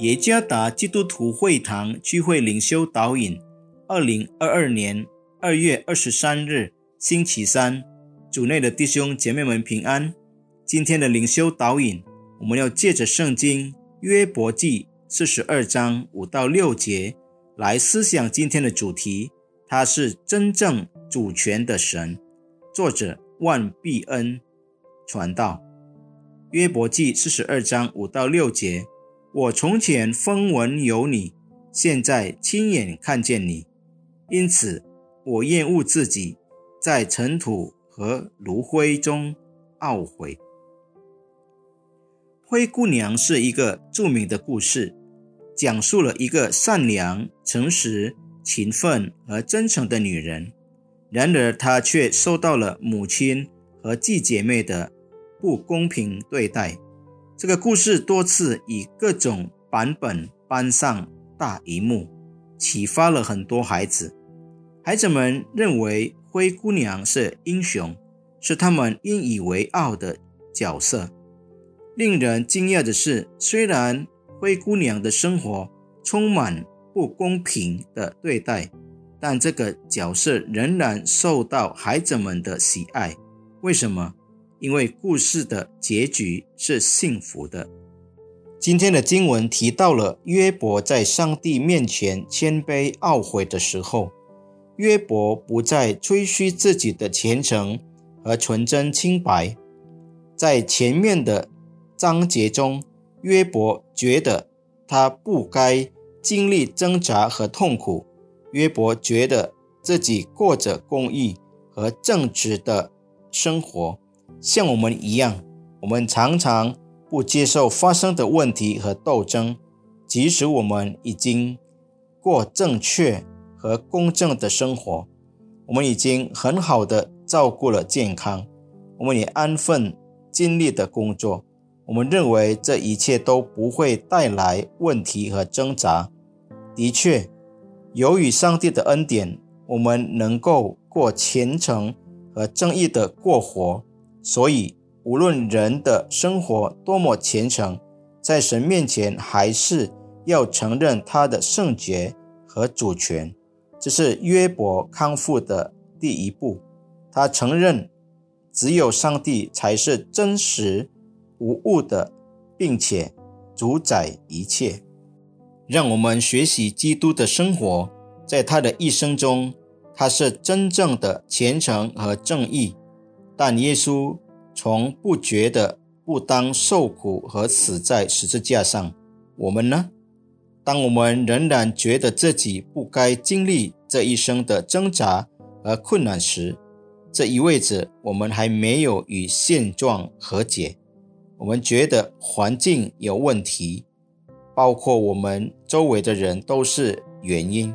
耶加达基督徒会堂聚会灵修导引，二零二二年二月二十三日，星期三，主内的弟兄姐妹们平安。今天的灵修导引，我们要借着圣经约伯记四十二章五到六节来思想今天的主题。他是真正主权的神。作者万必恩传道。约伯记四十二章五到六节。我从前风闻有你，现在亲眼看见你，因此我厌恶自己，在尘土和炉灰中懊悔。灰姑娘是一个著名的故事，讲述了一个善良、诚实、勤奋和真诚的女人，然而她却受到了母亲和继姐妹的不公平对待。这个故事多次以各种版本搬上大荧幕，启发了很多孩子。孩子们认为灰姑娘是英雄，是他们引以为傲的角色。令人惊讶的是，虽然灰姑娘的生活充满不公平的对待，但这个角色仍然受到孩子们的喜爱。为什么？因为故事的结局是幸福的。今天的经文提到了约伯在上帝面前谦卑懊悔的时候，约伯不再吹嘘自己的虔诚和纯真清白。在前面的章节中，约伯觉得他不该经历挣扎和痛苦。约伯觉得自己过着公义和正直的生活。像我们一样，我们常常不接受发生的问题和斗争，即使我们已经过正确和公正的生活，我们已经很好的照顾了健康，我们也安分尽力的工作。我们认为这一切都不会带来问题和挣扎。的确，由于上帝的恩典，我们能够过虔诚和正义的过活。所以，无论人的生活多么虔诚，在神面前还是要承认他的圣洁和主权。这是约伯康复的第一步。他承认，只有上帝才是真实无误的，并且主宰一切。让我们学习基督的生活，在他的一生中，他是真正的虔诚和正义。但耶稣从不觉得不当受苦和死在十字架上。我们呢？当我们仍然觉得自己不该经历这一生的挣扎和困难时，这意味着我们还没有与现状和解。我们觉得环境有问题，包括我们周围的人都是原因。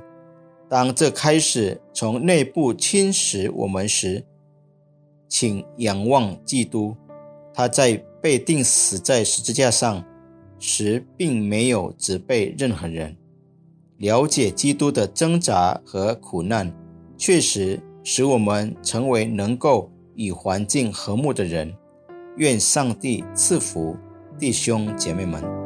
当这开始从内部侵蚀我们时，请仰望基督，他在被钉死在十字架上时，并没有责备任何人。了解基督的挣扎和苦难，确实使我们成为能够与环境和睦的人。愿上帝赐福弟兄姐妹们。